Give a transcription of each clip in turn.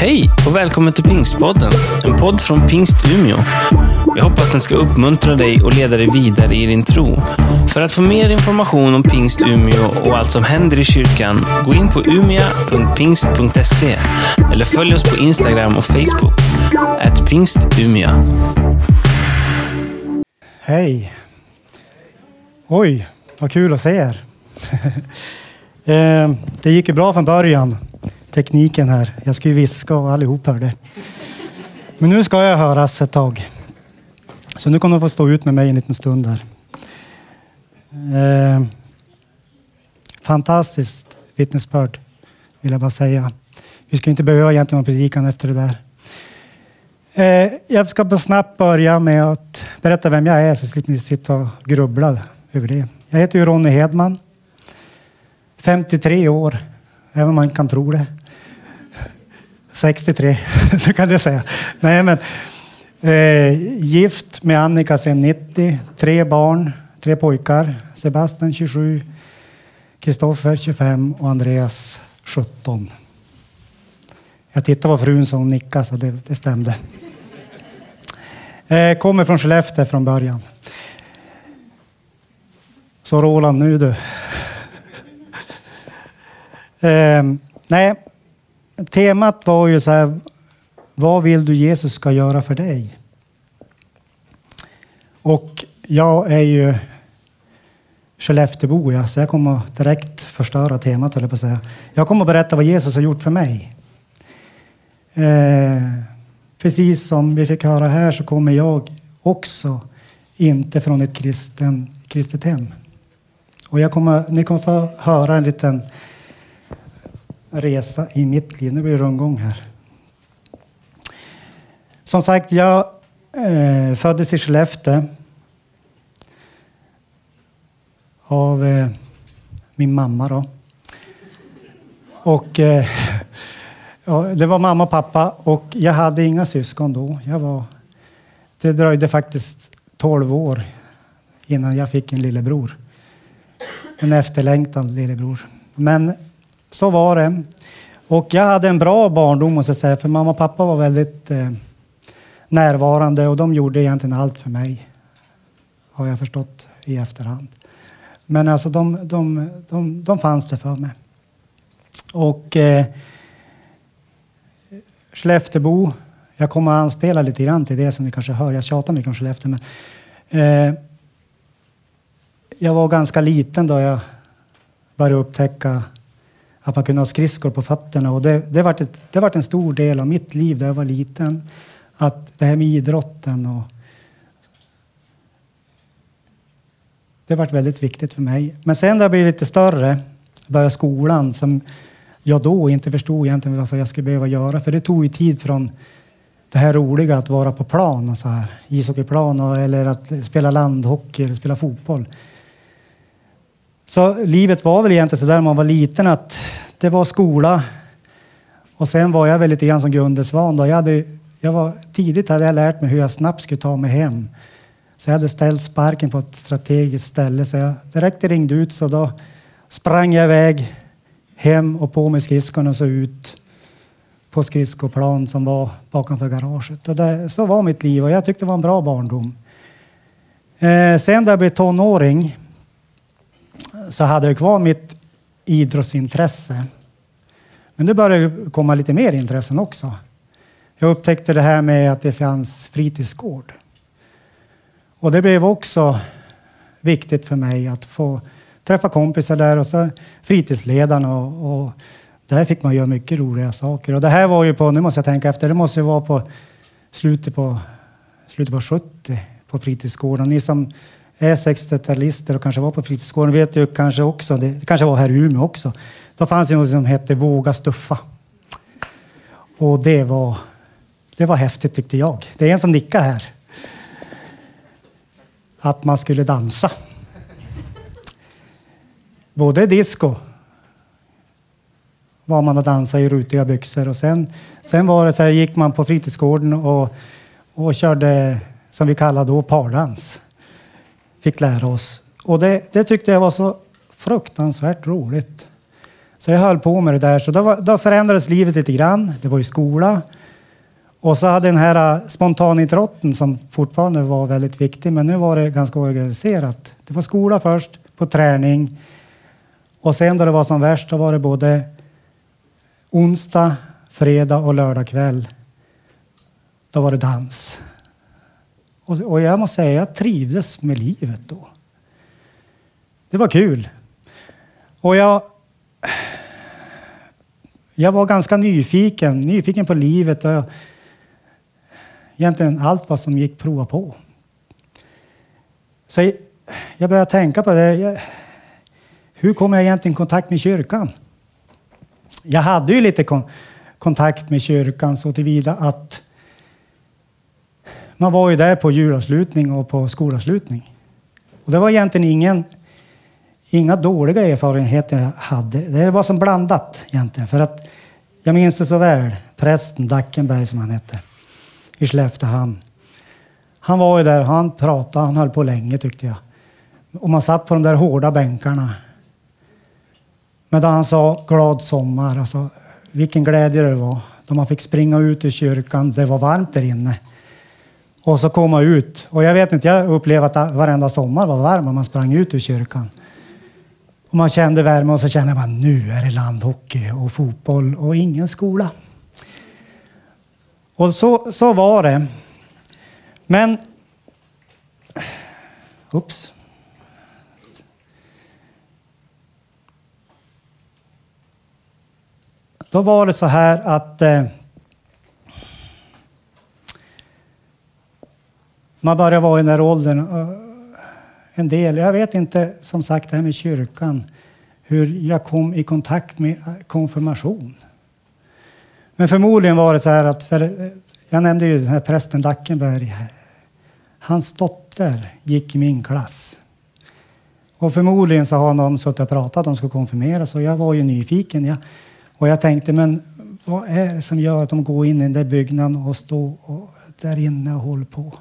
Hej och välkommen till Pingstpodden, en podd från Pingst Umeå. Jag hoppas den ska uppmuntra dig och leda dig vidare i din tro. För att få mer information om Pingst Umeå och allt som händer i kyrkan, gå in på umia.pingst.se eller följ oss på Instagram och Facebook, at pingstumia. Hej! Oj, vad kul att se er. Eh, det gick ju bra från början, tekniken här. Jag ska ju viska och allihop hörde. Men nu ska jag höras ett tag. Så nu kommer de få stå ut med mig en liten stund här. Eh, fantastiskt vittnesbörd, vill jag bara säga. Vi ska inte behöva egentligen predikan efter det där. Eh, jag ska bara snabbt börja med att berätta vem jag är så slipper ni sitta och grubbla över det. Jag heter ju Ronny Hedman. 53 år, även om man kan tro det. 63, så kan jag säga. Nej, men, eh, gift med Annika sedan 90, tre barn, tre pojkar. Sebastian 27, Kristoffer 25 och Andreas 17. Jag tittade på frun så hon nickade så det, det stämde. Eh, kommer från Skellefteå från början. Så Roland, nu du. Eh, nej, temat var ju så här. Vad vill du Jesus ska göra för dig? Och jag är ju Skelleftebo, ja, så jag kommer direkt förstöra temat, eller på att säga. Jag kommer att berätta vad Jesus har gjort för mig. Eh, precis som vi fick höra här så kommer jag också inte från ett kristen, kristet hem. Och jag kommer, ni kommer få höra en liten resa i mitt liv. Nu blir det rundgång här. Som sagt, jag eh, föddes i Skellefteå av eh, min mamma. Då. Och, eh, ja, det var mamma och pappa och jag hade inga syskon då. Jag var, det dröjde faktiskt 12 år innan jag fick en lillebror. En efterlängtad lillebror. Men så var det. Och jag hade en bra barndom måste jag säga, för mamma och pappa var väldigt eh, närvarande och de gjorde egentligen allt för mig. Har jag förstått i efterhand. Men alltså de, de, de, de fanns det för mig. Och eh, Skelleftebo, jag kommer att anspela lite grann till det som ni kanske hör. Jag tjatar mycket om Skellefteå. Men, eh, jag var ganska liten då jag började upptäcka att man kunde ha skridskor på fötterna. Och det, det, var ett, det varit en stor del av mitt liv när jag var liten. Att det här med idrotten och det var väldigt viktigt för mig. Men sen när jag blev lite större, började skolan, som jag då inte förstod egentligen varför jag skulle behöva göra. För det tog ju tid från det här roliga att vara på plan och så här, ishockeyplan och, eller att spela landhockey eller spela fotboll. Så livet var väl egentligen så där när man var liten att det var skola och sen var jag väl lite grann som Gunde Då. Jag, hade, jag var, tidigt hade jag lärt mig hur jag snabbt skulle ta mig hem. Så jag hade ställt sparken på ett strategiskt ställe så jag direkt ringde ut så då sprang jag iväg hem och på med skridskorna och så ut på skridskoplan som var bakom garaget. Och det, så var mitt liv och jag tyckte det var en bra barndom. Eh, sen när jag blev tonåring så hade jag kvar mitt idrottsintresse. Men det började komma lite mer intressen också. Jag upptäckte det här med att det fanns fritidsgård. Och det blev också viktigt för mig att få träffa kompisar där och så fritidsledarna och, och där fick man göra mycket roliga saker. Och det här var ju på, nu måste jag tänka efter, det måste ju vara på slutet på, slutet på 70 på fritidsgården. Ni som är 60-talister och kanske var på fritidsgården vet ju kanske också, det kanske var här i Umeå också. Då fanns det något som hette Våga stuffa. Och det var, det var häftigt tyckte jag. Det är en som nickar här. Att man skulle dansa. Både disco var man och dansade i rutiga byxor och sen, sen var det så här, gick man på fritidsgården och, och körde som vi kallade då pardans fick lära oss. Och det, det tyckte jag var så fruktansvärt roligt. Så jag höll på med det där. Så då, var, då förändrades livet lite grann. Det var ju skola. Och så hade den här äh, spontanidrotten som fortfarande var väldigt viktig, men nu var det ganska organiserat. Det var skola först, på träning. Och sen då det var som värst, då var det både onsdag, fredag och lördag kväll. Då var det dans. Och, och jag måste säga, jag trivdes med livet då. Det var kul. Och jag, jag var ganska nyfiken, nyfiken på livet. Och jag, egentligen allt vad som gick prova på. Så jag började tänka på det. Hur kom jag egentligen i kontakt med kyrkan? Jag hade ju lite kontakt med kyrkan så tillvida att man var ju där på julavslutning och på skolavslutning. Och det var egentligen ingen, inga dåliga erfarenheter jag hade. Det var som blandat egentligen. För att jag minns det så väl. Prästen Dackenberg som han hette i Skelleftehamn. Han var ju där, han pratade, han höll på länge tyckte jag. Och man satt på de där hårda bänkarna. Men då han sa glad sommar, alltså vilken glädje det var. Då man fick springa ut i kyrkan, det var varmt där inne. Och så komma ut. Och jag vet inte, jag upplevde att varenda sommar var varm och man sprang ut ur kyrkan. Och man kände värme och så kände man nu är det landhockey och fotboll och ingen skola. Och så, så var det. Men... Ups. Då var det så här att eh, man börjar vara i den här åldern. Eh, en del, jag vet inte som sagt det här med kyrkan, hur jag kom i kontakt med konfirmation. Men förmodligen var det så här att, för eh, jag nämnde ju den här prästen Dackenberg. Hans dotter gick i min klass. Och förmodligen så har någon suttit och pratat om att de ska konfirmeras och jag var ju nyfiken. Ja. Och jag tänkte, men vad är det som gör att de går in i den där byggnaden och står där inne och håller på?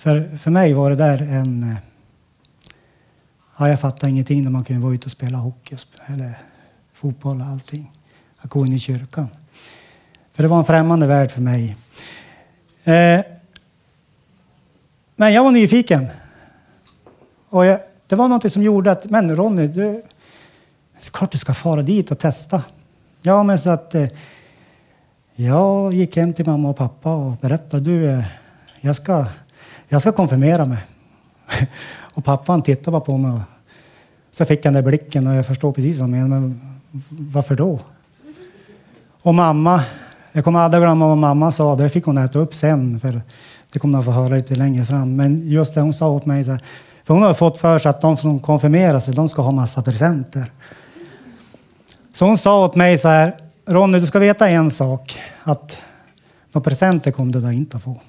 För, för mig var det där en... Eh, ja, jag fattade ingenting när man kunde vara ute och spela hockey eller fotboll och allting. Att gå in i kyrkan. För det var en främmande värld för mig. Eh, men jag var nyfiken. Och jag, det var något som gjorde att, men Ronny, du, det är klart du ska fara dit och testa. Ja, men så att eh, jag gick hem till mamma och pappa och berättade, du, eh, jag, ska, jag ska konfirmera mig. och pappan tittade bara på mig och så fick han den där blicken och jag förstår precis vad han menar, men varför då? Och mamma, jag kommer aldrig glömma vad mamma sa. Det fick hon äta upp sen, för det kommer hon få höra lite längre fram. Men just det hon sa åt mig, för hon har fått för sig att de som konfirmerar sig, de ska ha massa presenter. Så hon sa åt mig så här, Ronny, du ska veta en sak, att några presenter kommer du då inte att få.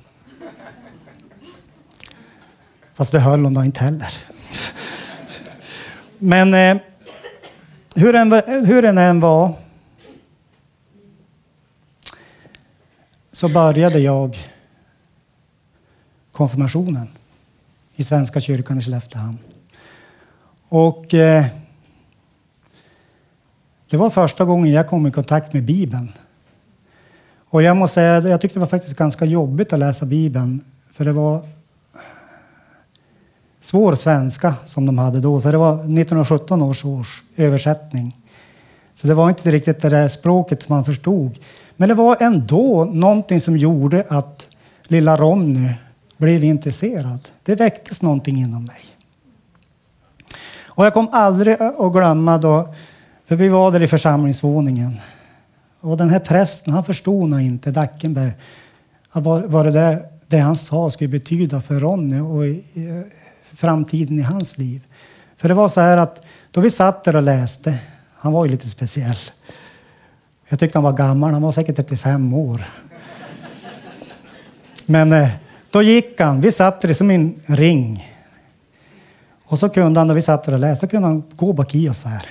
Fast det höll hon då inte heller. Men eh, hur, den, hur den än var så började jag konfirmationen i Svenska kyrkan i Skelleftehamn. Och eh, det var första gången jag kom i kontakt med Bibeln. Och jag måste säga, jag tyckte det var faktiskt ganska jobbigt att läsa Bibeln. För det var svår svenska som de hade då. För det var 1917 års, års översättning. Så det var inte riktigt det där språket som man förstod. Men det var ändå någonting som gjorde att lilla Ronny blev intresserad. Det väcktes någonting inom mig. Och jag kom aldrig att glömma då, för vi var där i församlingsvåningen. Och den här prästen, han förstod nog inte, Dackenberg, vad, vad det, där, det han sa skulle betyda för Ronny och framtiden i hans liv. För det var så här att då vi satt där och läste, han var ju lite speciell. Jag tyckte han var gammal, han var säkert 35 år. Men eh, då gick han, vi satt liksom som en ring. Och så kunde han, när vi satt där och läste, då kunde han gå bak i oss så här.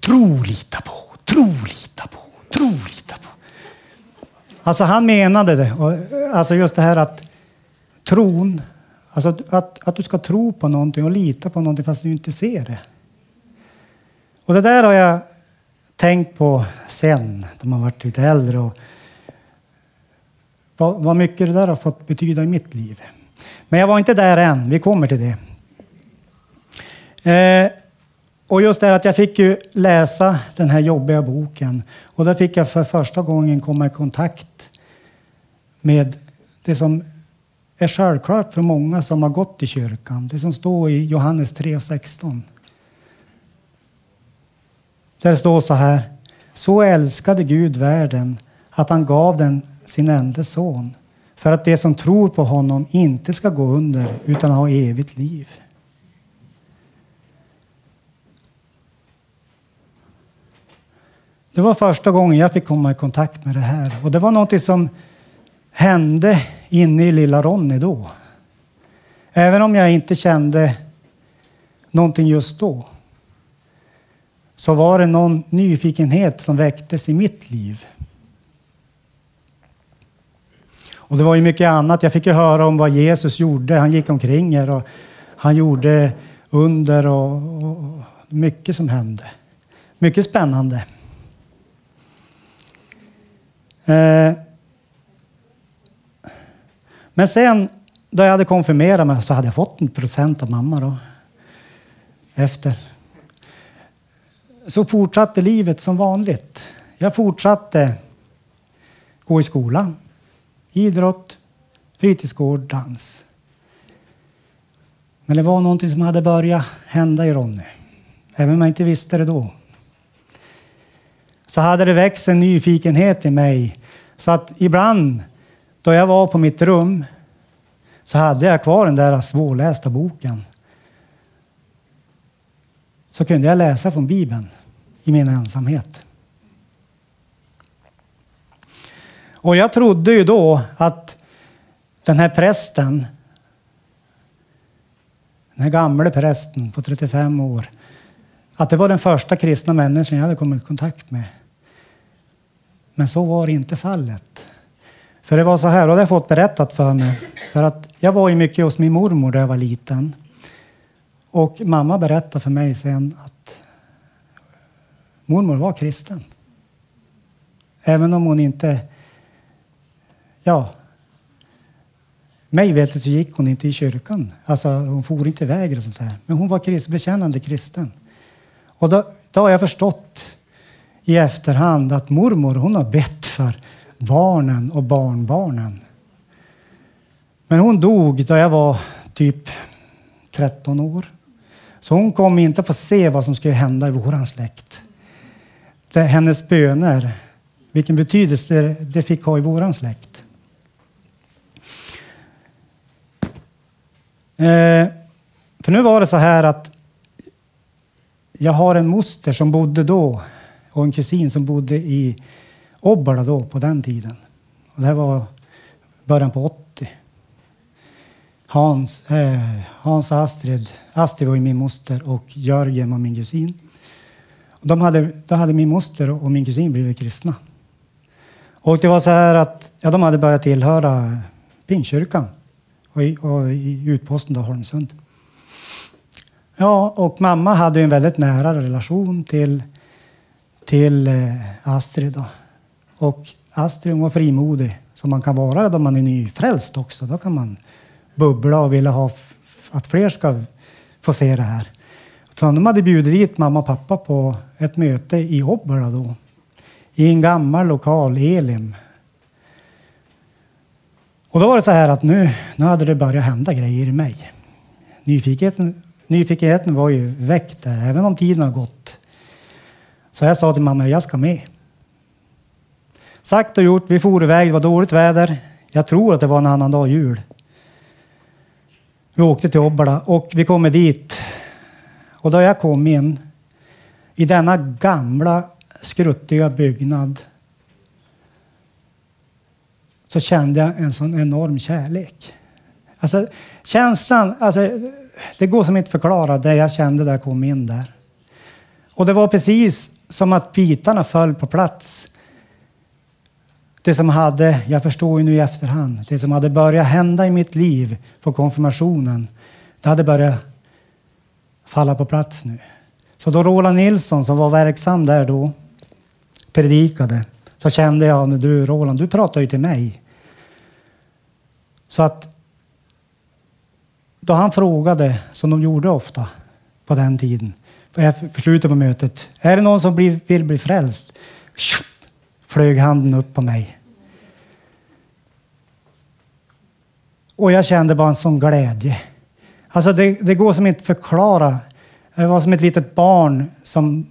Tro, lita på, tro, lita på, tro, lita på. Alltså han menade det. Eh, alltså just det här att tron, alltså att, att du ska tro på någonting och lita på någonting fast du inte ser det. Och det där har jag tänkt på sen, när man varit lite äldre. Och vad, vad mycket det där har fått betyda i mitt liv. Men jag var inte där än, vi kommer till det. Eh, och just det att jag fick ju läsa den här jobbiga boken och då fick jag för första gången komma i kontakt med det som är självklart för många som har gått i kyrkan. Det som står i Johannes 3.16. Där står så här. Så älskade Gud världen att han gav den sin enda son för att de som tror på honom inte ska gå under utan ha evigt liv. Det var första gången jag fick komma i kontakt med det här och det var något som hände inne i lilla Ronny då. Även om jag inte kände någonting just då så var det någon nyfikenhet som väcktes i mitt liv. Och det var ju mycket annat. Jag fick ju höra om vad Jesus gjorde. Han gick omkring här och han gjorde under och, och mycket som hände. Mycket spännande. Eh. Men sen då jag hade konfirmerat mig så hade jag fått en procent av mamma då. Efter. Så fortsatte livet som vanligt. Jag fortsatte gå i skola, idrott, fritidsgård, dans. Men det var någonting som hade börjat hända i Ronny, även om jag inte visste det då. Så hade det växt en nyfikenhet i mig så att ibland då jag var på mitt rum så hade jag kvar den där svårlästa boken. Så kunde jag läsa från Bibeln i min ensamhet. Och jag trodde ju då att den här prästen, den här gamle prästen på 35 år, att det var den första kristna människan jag hade kommit i kontakt med. Men så var inte fallet. För det var så här, och det har jag fått berättat för mig. För att jag var ju mycket hos min mormor när jag var liten. Och mamma berättade för mig sen att mormor var kristen. Även om hon inte ja, mig veterligt så gick hon inte i kyrkan. Alltså, hon for inte iväg och sånt där. Men hon var krist, bekännande kristen. Och då, då har jag förstått i efterhand att mormor hon har bett för barnen och barnbarnen. Men hon dog då jag var typ 13 år. Så hon kom inte få se vad som skulle hända i våran släkt. Det, hennes böner, vilken betydelse det fick ha i våran släkt. Eh, för nu var det så här att jag har en moster som bodde då och en kusin som bodde i Obbola då på den tiden. Och det här var början på 80. Hans, eh, Hans och Astrid. Astrid var ju min moster och Jörgen var min kusin. Och de hade, då hade min moster och min kusin blivit kristna. Och det var så här att ja, de hade börjat tillhöra Pingstkyrkan och i, och i utposten då, Holmsund. Ja, och mamma hade en väldigt nära relation till, till eh, Astrid. Då. Och Astrid var frimodig, som man kan vara då man är nyfrälst också. Då kan man bubbla och vilja ha att fler ska få se det här. Så de hade bjudit dit mamma och pappa på ett möte i Obbola då. I en gammal lokal, Elim, och då var det så här att nu, nu hade det börjat hända grejer i mig. Nyfikenheten, nyfikenheten var ju väckt där, även om tiden har gått. Så jag sa till mamma, jag ska med. Sagt och gjort, vi for iväg, det var dåligt väder. Jag tror att det var en annan dag jul. Vi åkte till Obbola och vi kommer dit. Och då jag kom in i denna gamla skruttiga byggnad så kände jag en sån enorm kärlek. Alltså, känslan, alltså, det går som inte förklara det jag kände när jag kom in där. Och det var precis som att bitarna föll på plats. Det som hade, jag förstår ju nu i efterhand, det som hade börjat hända i mitt liv på konfirmationen, det hade börjat falla på plats nu. Så då Roland Nilsson som var verksam där då, predikade så kände jag, du Roland, du pratar ju till mig. Så att då han frågade, som de gjorde ofta på den tiden, på slutet på mötet, är det någon som vill bli frälst? Flög handen upp på mig. Och jag kände bara en sån glädje. Alltså det, det går som inte förklara. Jag var som ett litet barn som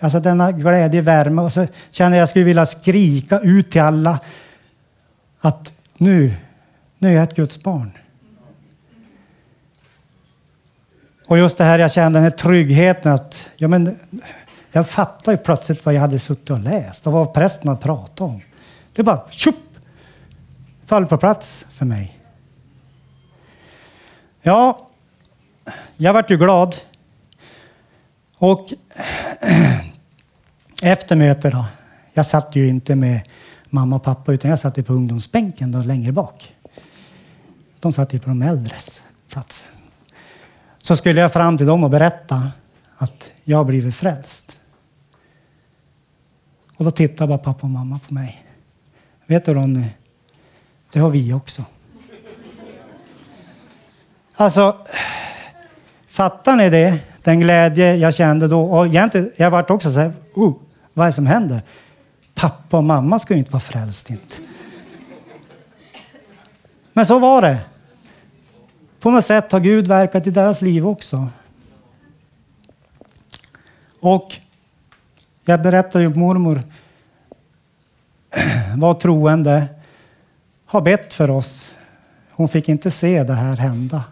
Alltså denna glädje, värme och så kände jag att jag skulle vilja skrika ut till alla att nu, nu är jag ett Guds barn. Och just det här jag kände, den här tryggheten att ja, men, jag fattade ju plötsligt vad jag hade suttit och läst och vad prästen hade pratat om. Det bara tjup, föll på plats för mig. Ja, jag vart ju glad. Och efter mötet då, jag satt ju inte med mamma och pappa utan jag satt på ungdomsbänken då längre bak. De satt ju på de äldres plats. Så skulle jag fram till dem och berätta att jag har blivit frälst. Och då tittade bara pappa och mamma på mig. Vet du Ronny, det har vi också. Alltså, fattar ni det? Den glädje jag kände då. Och egentligen, jag vart också så här, oh, vad är det som händer? Pappa och mamma ska ju inte vara frälst inte. Men så var det. På något sätt har Gud verkat i deras liv också. Och jag berättade ju att mormor var troende, har bett för oss. Hon fick inte se det här hända.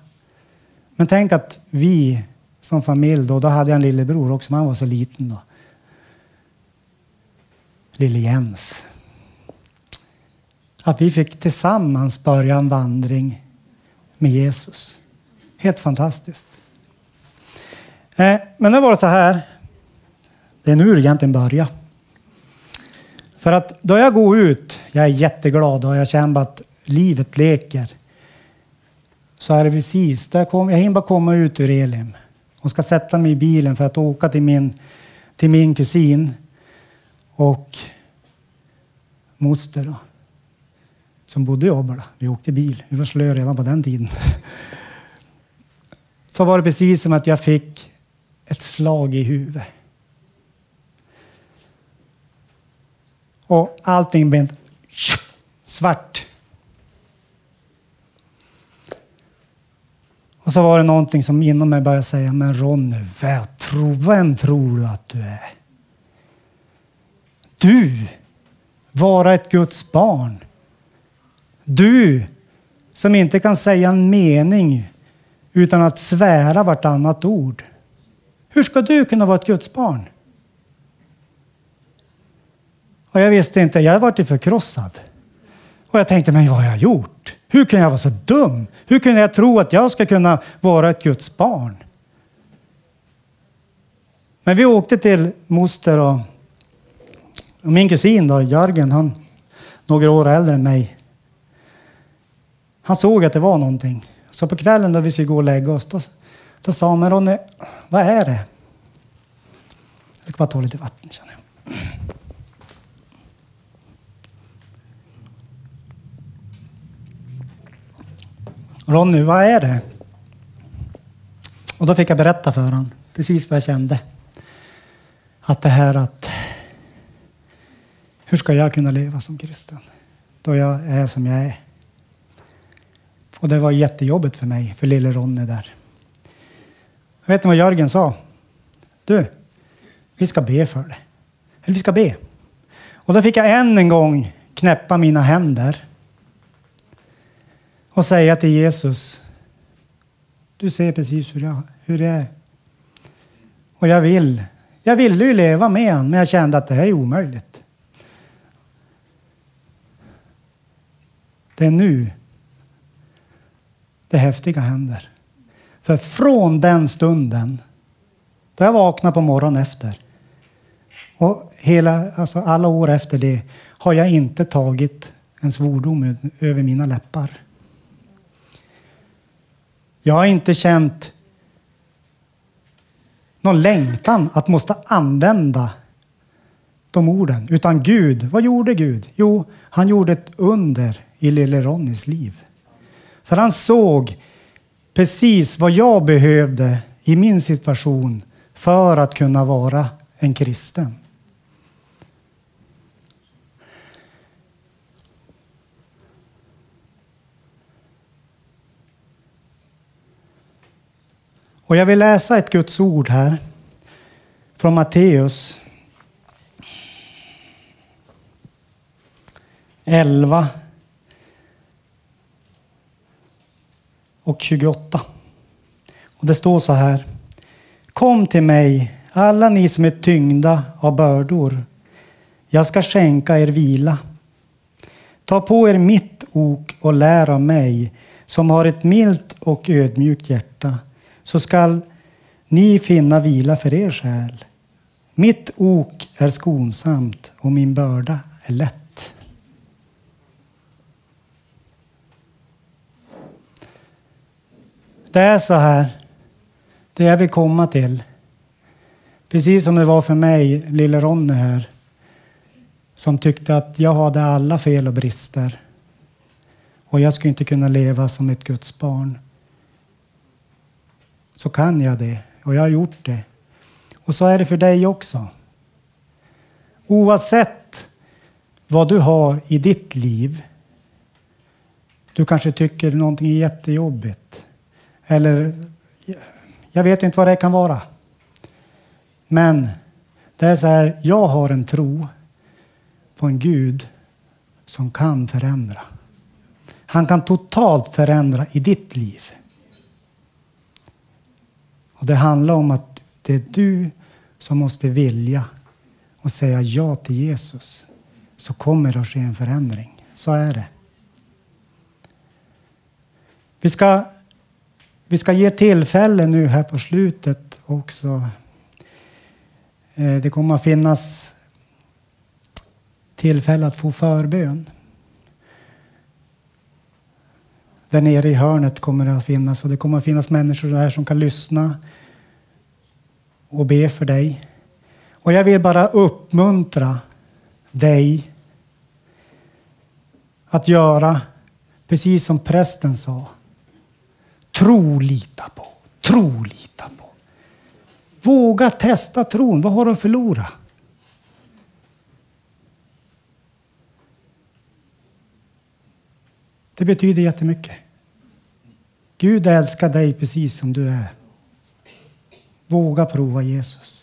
Men tänk att vi som familj då, då hade jag en lillebror också, men han var så liten då. Lille Jens. Att vi fick tillsammans börja en vandring med Jesus. Helt fantastiskt. Eh, men nu var det så här. Det är nu det egentligen börjar. För att då jag går ut, jag är jätteglad och jag känner att livet leker. Så är det precis, där kom, jag hinner bara komma ut ur Elim och ska sätta mig i bilen för att åka till min, till min kusin och moster då, som bodde i Obbola. Vi åkte bil. Vi var slö redan på den tiden. Så var det precis som att jag fick ett slag i huvudet. Och allting blev svart. Och så var det någonting som inom mig började säga, men Ronny, vem tror du att du är? Du, vara ett Guds barn. Du, som inte kan säga en mening utan att svära vartannat ord. Hur ska du kunna vara ett Guds barn? Och jag visste inte, jag varit förkrossad. Och jag tänkte, men vad har jag gjort? Hur kan jag vara så dum? Hur kunde jag tro att jag ska kunna vara ett Guds barn? Men vi åkte till moster och, och min kusin då, Jörgen, han några år äldre än mig. Han såg att det var någonting. Så på kvällen då vi skulle gå och lägga oss, då, då sa han, men Ronny, vad är det? Jag ska bara ta lite vatten känner jag. Ronny, vad är det? Och då fick jag berätta för honom precis vad jag kände. Att det här att hur ska jag kunna leva som kristen då jag är som jag är? Och det var jättejobbigt för mig, för lille Ronny där. Vet ni vad Jörgen sa? Du, vi ska be för det. Eller vi ska be. Och då fick jag än en gång knäppa mina händer och säga till Jesus, du ser precis hur jag, hur det är. Och jag vill. Jag ville ju leva med honom, men jag kände att det här är omöjligt. Det är nu det häftiga händer. För från den stunden, då jag vaknade på morgonen efter och hela, alltså alla år efter det har jag inte tagit en svordom över mina läppar. Jag har inte känt någon längtan att måste använda de orden. Utan Gud, vad gjorde Gud? Jo, han gjorde ett under i lille Ronnys liv. För han såg precis vad jag behövde i min situation för att kunna vara en kristen. Och jag vill läsa ett Guds ord här från Matteus 11 och 28. Och det står så här. Kom till mig, alla ni som är tyngda av bördor. Jag ska skänka er vila. Ta på er mitt ok och lär av mig, som har ett milt och ödmjukt hjärta, så skall ni finna vila för er själ. Mitt ok är skonsamt och min börda är lätt. Det är så här, det jag vill komma till. Precis som det var för mig, lille Ronny här, som tyckte att jag hade alla fel och brister. Och jag skulle inte kunna leva som ett Guds barn. Så kan jag det, och jag har gjort det. Och så är det för dig också. Oavsett vad du har i ditt liv. Du kanske tycker någonting är jättejobbigt. Eller jag vet inte vad det kan vara. Men det är så här, jag har en tro på en Gud som kan förändra. Han kan totalt förändra i ditt liv. Och det handlar om att det är du som måste vilja och säga ja till Jesus. Så kommer det att ske en förändring. Så är det. Vi ska vi ska ge tillfälle nu här på slutet också. Eh, det kommer att finnas tillfälle att få förbön. Där nere i hörnet kommer det att finnas och det kommer att finnas människor där som kan lyssna och be för dig. Och jag vill bara uppmuntra dig att göra precis som prästen sa. Tro, lita på. Tro, lita på. Våga testa tron. Vad har du att förlora? Det betyder jättemycket. Gud älskar dig precis som du är. Våga prova Jesus.